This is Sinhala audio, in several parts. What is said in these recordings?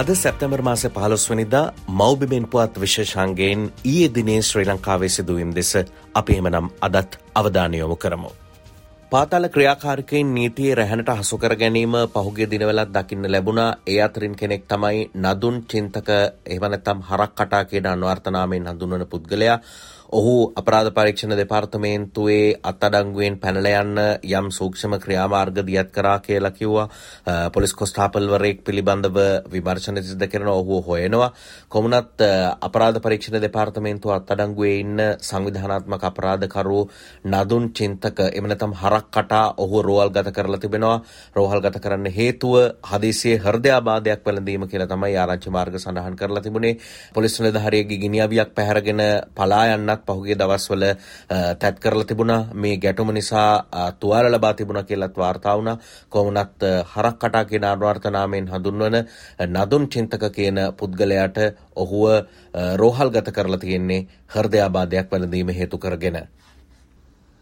අද සැප්තැමර් මාස පහලොස්වනිදා මෞබිමෙන් පුවත් විශේෂන්ගේෙන් ඊයේ දිනේ ශ්‍රී ලංකාවේ සිදුවීම් දෙස අපි එමනම් අදත් අවධානයොමු කරමු. පාතාල ක්‍රියාකාරකයින් නීතියේ රැහැනට හසුකර ගැනීම පහුගේ දිනවලත් දකින්න ලැබුණා ඒ අතරින් කෙනෙක් තමයි නදුන් චින්තක එවනතම් හරක් කටා කියන අන්වර්තනාමයෙන් හඳුන්වන පුද්ගලයා ඔහු අපරාධ පරීක්ෂණ දෙපාර්තමේන්තුවේ අත්අඩංගුවෙන් පැනලා යන්න යම් සූක්ෂම ක්‍රියාමාර්ග දියත් කරා කියලා කිව්වා. පොලිස් කොස්තාපල්වරයෙක් පිළිබඳව විමර්ශන සිදු කරන ඔහු හොයනවා. කොමුණත් අපරාධ පරීක්ෂණ දෙපාර්තමේන්තුව අත්අඩංගුවේ ඉන්න සංවිධානාත්මක අපරාධකරු නදුන් චින්තක එම නැත්නම් හරක් කටා ඔහු රෝහල්ගත කරලා තිබෙනවා. රෝහල්ගත කරන්න හේතුව හදිසියේ හෘදයාබාධයක් වැළඳීම කියලා තමයි ආරංචි මාර්ග සඳහන් කරලා තිබුණේ. පොලිස් නිලධාරියෙක්ගේ ගිනිඅවියක් පැහැරගෙන පලා යන්නත් ගොඩක් පහුගේ දවස්වල තැත් කරලා තිබුණා. මේ ගැටුම නිසා තුවාල ලබා තිබුණා කියලත් වාර්තා වුණා. කොමුණත් හරක් කටා කියන අනුවර්තනාමයෙන් හඳුන්වන නදුන් චින්තක කියන පුද්ගලයාට ඔහුව රෝහල්ගත කරලා තියෙන්නේ හෘදයාබාධයක් වැළඳීම හේතු කරගෙන.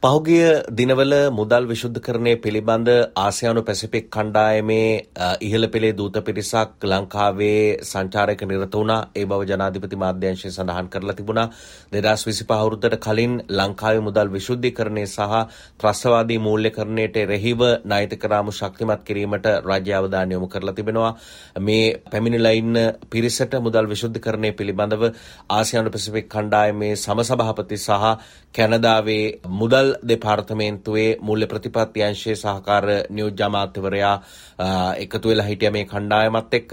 පහුගිය දිනවල මුදල් විශුද්ධකරණය පිළිබඳ ආසියානු පැසිෆික් කණ්ඩායමේ ඉහළ පෙළේ දූත පිරිසක් ලංකාවේ සංචාරයක නිරත වුණා. ඒ බව ජනාධිපති මාධ්‍යංශය සඳහන් කරලා තිබුණා. දෙදස් විසිපහ අවුරුද්දට කලින් ලංකාවේ මුදල් විශුද්ධිකරණය සහ ත්‍රස්තවාදී මූල්‍යකරණයට එරෙහිව නෛතික රාමු ශක්තිමත් කිරීමට රාජ්‍ය අවධානය යොමු කරලා තිබෙනවා. මේ පැමිණිලා ඉන්න පිරිසට මුදල් විශුද්ධිකරණය පිළිබඳව ආසියානු පැසිෆික් කණ්ඩායමේ සමසභාපති සහ කැනඩාවේ මුදල් දෙපාර්තමේන්තුවේ මුල්්‍ය ප්‍රතිපත්ති අංශයේ සහකාර නියෝජ්‍ය අමාත්‍යවරයා එකතු වෙලා හිටිය මේ කණ්ඩායමත් එක්ක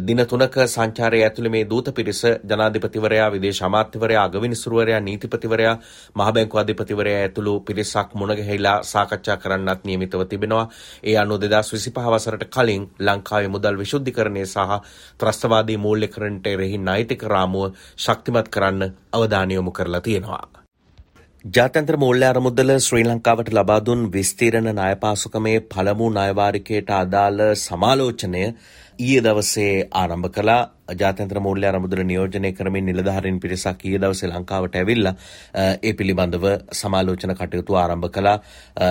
දින තුනක සංචාරය ඇතුළේ මේ දූත පිරිස ජනාධිපතිවරයා විදේශ අමාත්‍යවරයා අගවිනිසුරුවරයා නීතිපතිවරයා මහ බැංකු අධිපතිවරයා ඇතුළු පිරිසක් මුණ ගැහිලා සාකච්ඡා කරන්නත් නියමිතව තිබෙනවා. ඒ අනුව 2025 වසරට කලින් ලංකාවේ මුදල් විශුද්ධිකරණය සහ ත්‍රස්තවාදී මූල්‍යකරණයට එරෙහි නෛතික රාමුව ශක්තිමත් කරන්න අවධානය යොමු කරලා තියෙනවා. ජාත්‍යන්තර මූල්‍ය අරමුදල ශ්‍රී ලංකාවට ලබා දුන් විස්තීරණ ණයපාසුකමේ පළමු ණයවාරිකයට අදාළ සමාලෝචනය ඊයේ දවසේ ආරම්භ කළා. ජාත්‍යන්තර මූල්‍ය අරමුදල නියෝජනය කරමින් නිලධාරීන් පිරිසක් ඊයේ දවසේ ලංකාවට ඇවිල්ලා ඒ පිළිබඳව සමාලෝචන කටයුතු ආරම්භ කළා.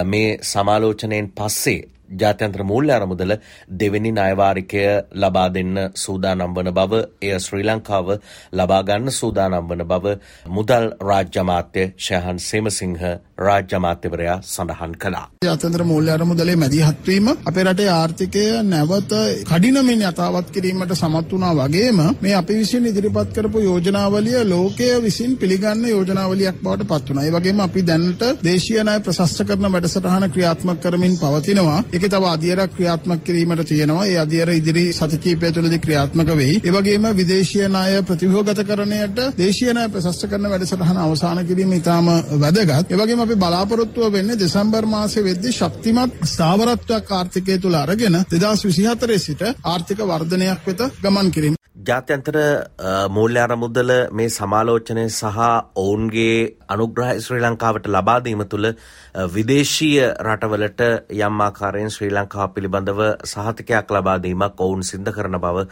මේ සමාලෝචනයෙන් පස්සේ ජාත්‍යන්ත්‍ර මූල්‍ය අරමුදල දෙවෙනි ණයවාරිකය ලබා දෙන්න සූදානම් වන බව එය ශ්‍රී ලංකාව ලබා ගන්න සූදානම් වන බව මුදල් රාජ්‍ය අමාත්‍ය ශයහන් සේමසිංහ රාජ්‍ය අමාත්‍යවරයා සඳහන් කළා. ජාත්‍යන්තර මූල්‍ය අරමුදලේ මැදිහත් වීම අපේ රටේ ආර්ථිකය නැවත කඩිනමින් යථාවත් කිරීමට සමත් වුණා වගේම මේ අපි විසින් ඉදිරිපත් කරපු යෝජනාවලිය ලෝකය විසින් පිළිගන්න යෝජනාවලියක් බවට පත් වුණා. ඒ වගේම අපි දැනට දේශීය ණය ප්‍රශස්ත කරන වැඩසටහන ක්‍රියාත්මක කරමින් පවතිනවා. ඒකේ තව අධියරක් ක්‍රියාත්මක කිරීමට තියෙනවා. ඒ අධියර ඉදිරි සති කිහිපය තුළදී ක්‍රියාත්මක වෙයි. ඒ වගේම විදේශීය ණය ප්‍රතිව්‍යුහගතකරණයට දේශීය ණය ප්‍රශස්ත කරන වැඩසටහන අවසන් කිරීම ඉතාම වැදගත්. ඒ වගේම අපි බලාපොරොත්තුව වෙන්නේ දෙසැම්බර් මාසයේ වෙද්දී ශක්තිමත් ස්ථාවරත්වයක් ආර්ථිකය තුළ අරගෙන 2024 සිට ආර්ථික වර්ධනයක් වෙත ගමන් කිරීම. ජාත්‍යන්තර මූල්‍ය අරමුදල මේ සමාලෝචනය සහ ඔවුන්ගේ අනුග්‍රහ ශ්‍රී ලංකාවට ලබා දීම තුළ විදේශීය රටවලට යම් ආකාරයෙන් ශ්‍රී ලංකාව පිළිබඳව සහතිකයක් ලබා දීමක් ඔවුන් සිද්ධ කරන බව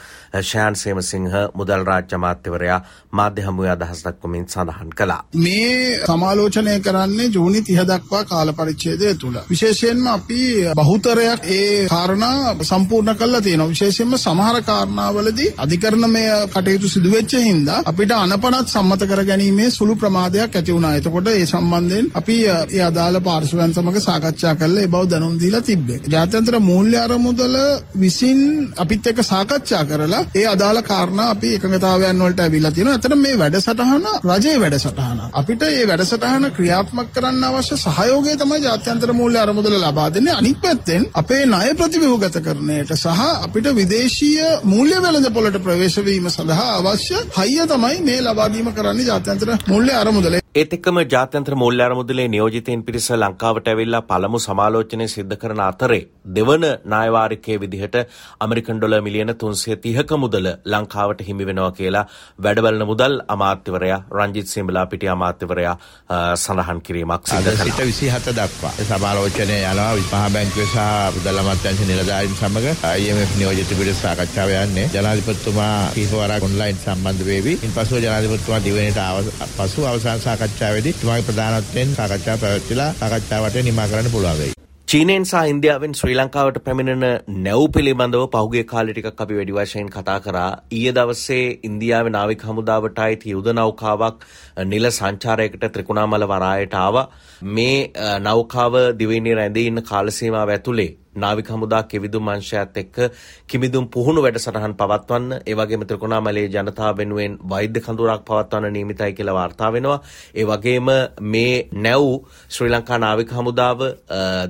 ශයන් සේමසිංහ මුදල් රාජ්‍ය අමාත්‍යවරයා මාධ්‍ය හමුවේ අදහස් දක්වමින් සඳහන් කළා. මේ සමාලෝචනය කරන්නේ ජූනි 30 දක්වා කාල පරිච්ඡේදය තුල. විශේෂයෙන්ම අපි බහුතරයක් ඒ කාරණා සම්පූර්ණ කරලා තියෙනවා. විශේෂයෙන්ම සමහර කාරණාවලදී අධිකරණමය කටයුතු සිදු වෙච්ච හින්දා අපිට අනපනත් සම්මත කර ගැනීමේ සුළු ප්‍රමාදයක් ඇති වුණා. එතකොට ඒ සම්බන්ධයෙන් අපි ඒ අදාළ පාර්ශවයන් සමග සාකච්ඡා කරලා ඒ බව දැනුම් දීලා තිබ්බේ. ජාත්‍යන්තර මූල්‍ය අරමුදල විසින් අපිත් එක්ක සාකච්ඡා කරලා ඒ අදාළ කාරණා අපි එකඟතාවයන් වලට ඇවිල්ලා තියෙනවා. අතන මේ වැඩසටහන රජයේ වැඩසටහන. අපිට මේ වැඩසටහන ක්‍රියාත්මක කරන්න අවශ්‍ය සහයෝගය තමයි ජාත්‍යන්තර මූල්‍ය අරමුදල ලබා දෙන්නේ. අනිත් පැත්තෙන් අපේ ණය ප්‍රතිව්‍යුහගතකරණයට සහ අපිට විදේශීය මූල්‍ය වෙළඳපොළට ප්‍රවේශ වීම සඳහා අවශ්‍ය හයිය තමයි මේ ලබා දීම කරන්නේ ජාත්‍යන්තර මූල්‍ය අරමුදල. ඒත් එක්කම ජාත්‍යන්තර මූල්‍ය අරමුදලේ නියෝජිතයින් පිරිස ලංකාවට ඇවිල්ලා පළමු සමාලෝචනය සිද්ධ කරන අතරේ දෙවන නායවාරිකයේ විදිහට ඇමරිකන් ඩොලර් මිලියන 330ක මුදල ලංකාවට හිමි වෙනවා කියලා වැඩබලන මුදල් අමාත්‍යවරයා රංජිත් සිම්බලා පිටිය අමාත්‍යවරයා සඳහන් කිරීමක් සිදු කළා. අද සිට 27 දක්වා සමාලෝචනය යනවා මහා බැංකුවේ සහ මුදල් අමාත්‍යාංශ නිලධාරීන් සමග IMF නියෝජිත පිරිස සාකච්ඡාව යන්නේ. ජනාධිපතිතුමා කීපවරක් ඔන්ලයින් සම්බන්ධ වේවි. ඉන්පසු ජනාධිපතිතුමා දිවයිනට පසු අවසාන සාකච්ඡාවේදී තුමාගේ ප්‍රධානත්වයෙන් සාකච්ඡාව පැවැත්විලා සාකච්ඡාවට නිමා කරන්න පුළුවන් වෙයි. චීනයෙන් සහ ඉන්දියාවෙන් ශ්‍රී ලංකාවට පැමිණෙන නැව් පිළිබඳව පහුගේ කාලෙ ටිකක් අපි වැඩි වශයෙන් කතා කරා. ඊයේ දවසේ ඉන්දියාවේ නාවික හමුදාවට අයිති යුද නෞකාවක් නිල සංචාරයකට ත්‍රිකුණාමල වරායට ආවා. මේ නෞකාව දිවයිනේ රැඳී ඉන්න කාල සීමාව ඇතුලේ නාවික හමුදා කෙවිදුම් අංශයත් එක්ක කිමිදුම් පුහුණු වැඩසටහන් පවත්වන්න ඒ වගේම ත්‍රිකුණාමලයේ ජනතාව වෙනුවෙන් වෛද්‍ය කඳුරක් පවත්වන්න නියමිතයි කියලා වාර්තා වෙනවා. ඒ වගේම මේ නැව් ශ්‍රී ලංකා නාවික හමුදාව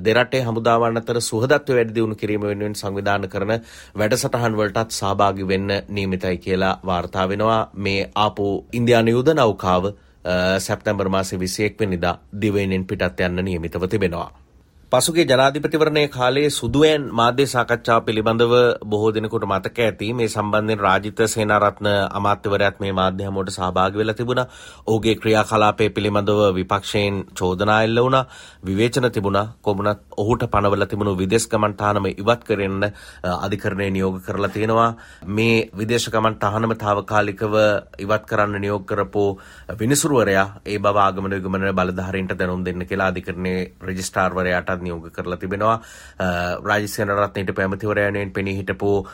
දෙරටේ හමුදාවන් අතර සුහදත්වය වැඩි දියුණු කිරීම වෙනුවෙන් සංවිධානය කරන වැඩසටහන් වලටත් සහභාගී වෙන්න නියමිතයි කියලා වාර්තා වෙනවා. මේ ආපු ඉන්දියානු යුද නෞකාව සැප්තැම්බර් මාසේ 21 වෙනිදා දිවයිනෙන් පිටත් යන්න නියමිතව තිබෙනවා. පසුගේ ජනාධිපතිවරණය කාලයේ සුදුවෑන් මාධ්‍ය සාකච්ඡාව පිළිබඳව බොහෝ දෙනෙකුට මතක ඇති මේ සම්බන්ධයෙන් රාජිත සේනාරත්න අමාත්‍යවරයාත් මේ මාධ්‍ය හමුවට සහභාගී වෙලා තිබුණා. ඔහුගේ ක්‍රියාකලාපය පිළිබඳව විපක්ෂයෙන් චෝදනා එල්ල වුණා. විවේචන තිබුණා. කොමුණත් ඔහුට පනවලා තිබුණු විදේශ ගමන් තහනම ඉවත් කරන්න අධිකරණය නියෝග කරලා තියෙනවා. මේ විදේශ ගමන් තහනම తాවකාලිකව ඉවත් කරන්න නියෝග කරපු විනිසුරුවරයා ඒ බව ආගමන විගමන බලධාරීන්ට දැනුම් දෙන්න කියලා අධිකරණයේ රෙජිස්ට්‍රාර්වරයාට කාර්යයක් නියෝග කරලා තිබෙනවා. රාජසේන රත්නයට පැමතිවරයණයෙන් පෙනී හිටපු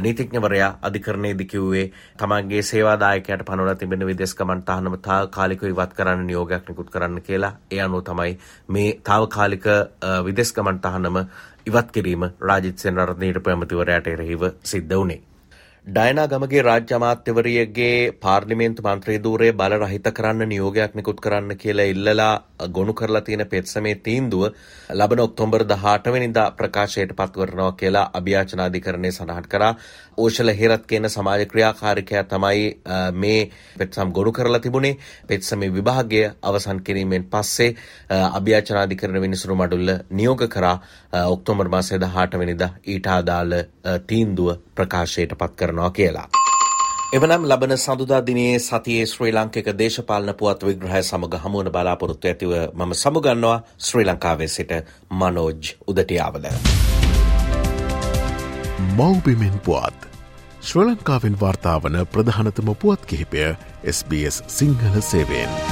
නීතිඥවරයා අධිකරණයේදී කිව්වේ තමන්ගේ සේවාදායකයට පනවලා තිබෙන විදේශ ගමන් තහනම තාවකාලිකව ඉවත් කරන්න නියෝගයක් නිකුත් කරන්න කියලා. ඒ අනුව තමයි මේ තාවකාලික විදේශ ගමන් තහනම ඉවත් කිරීම රාජිත් සේනාරත්නයට පැමතිවරයාට එරෙහිව සිද්ධ වුණේ. ඩයනා ගමගේ රාජ්‍ය අමාත්‍යවරියගේ පාර්ලිමේන්තු මන්ත්‍රී ධූරය බල රහිත කරන්න නියෝගයක් නිකුත් කරන්න කියලා ඉල්ලලා ගොනු කරලා තියෙන පෙත්සමේ තීන්දුව ලබන ඔක්තෝබර් 18 වෙනිදා ප්‍රකාශයට පත් කරනවා කියලා අභියාචනාධිකරණය සඳහන් කරා. ඕෂල හේරත් කියන සමාජ ක්‍රියාකාරිකයා තමයි මේ පෙත්සම් ගොනු කරලා තිබුණේ. පෙත්සමේ විභාගය අවසන් කිරීමෙන් පස්සේ අභියාචනාධිකරණ විනිසුරු මඩුල්ල නියෝග කරා ඔක්තෝබර් මාසයේ 18 වෙනිදා ඊට අදාළ තීන්දුව ප්‍රකාශයට පත් කරනවා කියලා. එවනම් ලබන සඳුදා දිනේ සතියේ ශ්‍රී ලංකික දේශපාලන පුවත් විග්‍රහය සමග හමුවන බලාපොරොත්තු ඇතිව මම සමුගන්නවා ශ්‍රී ලංකාවේ සිට මනෝජ් උදටියාවල. මෞබිමෙන් පුවත් ශ්‍ර ලංකාවෙන් වාර්තාාවන ප්‍රධානතම පුවත් කිහිපය SBS සිංහල සේවෙන්.